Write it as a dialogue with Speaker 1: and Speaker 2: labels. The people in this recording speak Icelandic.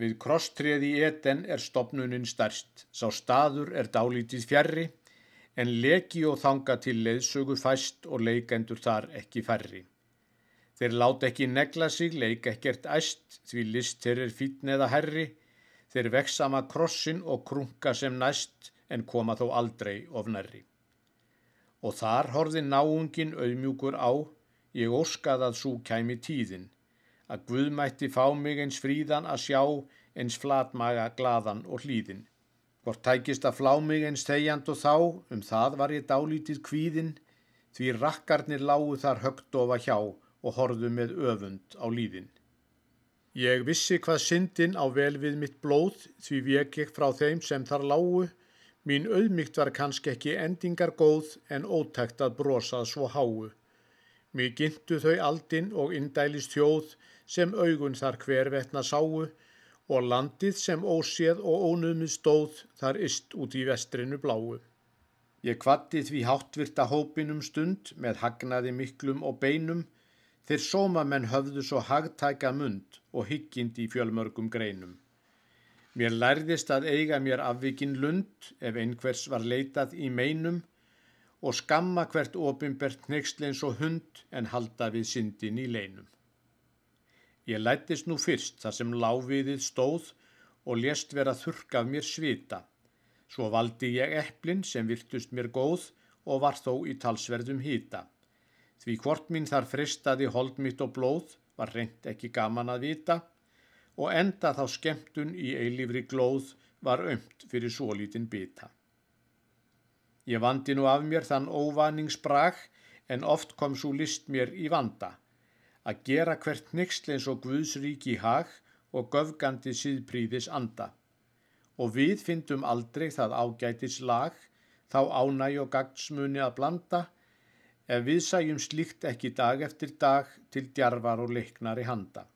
Speaker 1: Við krosstreði í eten er stopnunin stærst, sá staður er dálítið fjarrri, en leki og þanga til leiðsögu fæst og leikendur þar ekki færri. Þeir láta ekki negla sig, leika ekkert æst, því list þeir er fítn eða herri, þeir veksama krossin og krunka sem næst, en koma þó aldrei of nærri. Og þar horfi náungin auðmjúkur á, ég óskað að svo kæmi tíðin, að Guð mætti fá mig eins fríðan að sjá, eins flatmaga glaðan og hlýðin. Hvort tækist að flá mig eins þegjand og þá, um það var ég dálítið kvíðin, því rakkarnir lágu þar högt ofa hjá og horðu með öfund á líðin. Ég vissi hvað syndin á vel við mitt blóð, því vek ég frá þeim sem þar lágu, mín auðmygt var kannski ekki endingar góð en ótækt að brosað svo háu. Mér gintu þau aldinn og indælist þjóð sem augun þar hvervetna sáu og landið sem óséð og ónumið stóð þar ist út í vestrinu bláu. Ég kvatti því háttvirta hópinum stund með hagnaði miklum og beinum þeir sóma menn höfðu svo hagtæka mund og hyggind í fjölmörgum greinum. Mér lærðist að eiga mér afvikinn lund ef einhvers var leitað í meinum og skamma hvert ofinbert nexleins og hund en halda við syndin í leinum. Ég lættist nú fyrst þar sem láfiðið stóð og lést vera þurrk af mér svita. Svo valdi ég eplin sem virtust mér góð og var þó í talsverðum hýta. Því hvort mín þar fristaði hold mitt og blóð var reynd ekki gaman að vita og enda þá skemmtun í eilífri glóð var ömt fyrir svo lítinn bita. Ég vandi nú af mér þann óvaningsbrag en oft kom svo list mér í vanda að gera hvert nixl eins og Guðsríki í hag og göfgandi síðpríðis anda. Og við fyndum aldrei það ágætis lag, þá ánæg og gagnsmunni að blanda, ef við sæjum slíkt ekki dag eftir dag til djarvar og leiknari handa.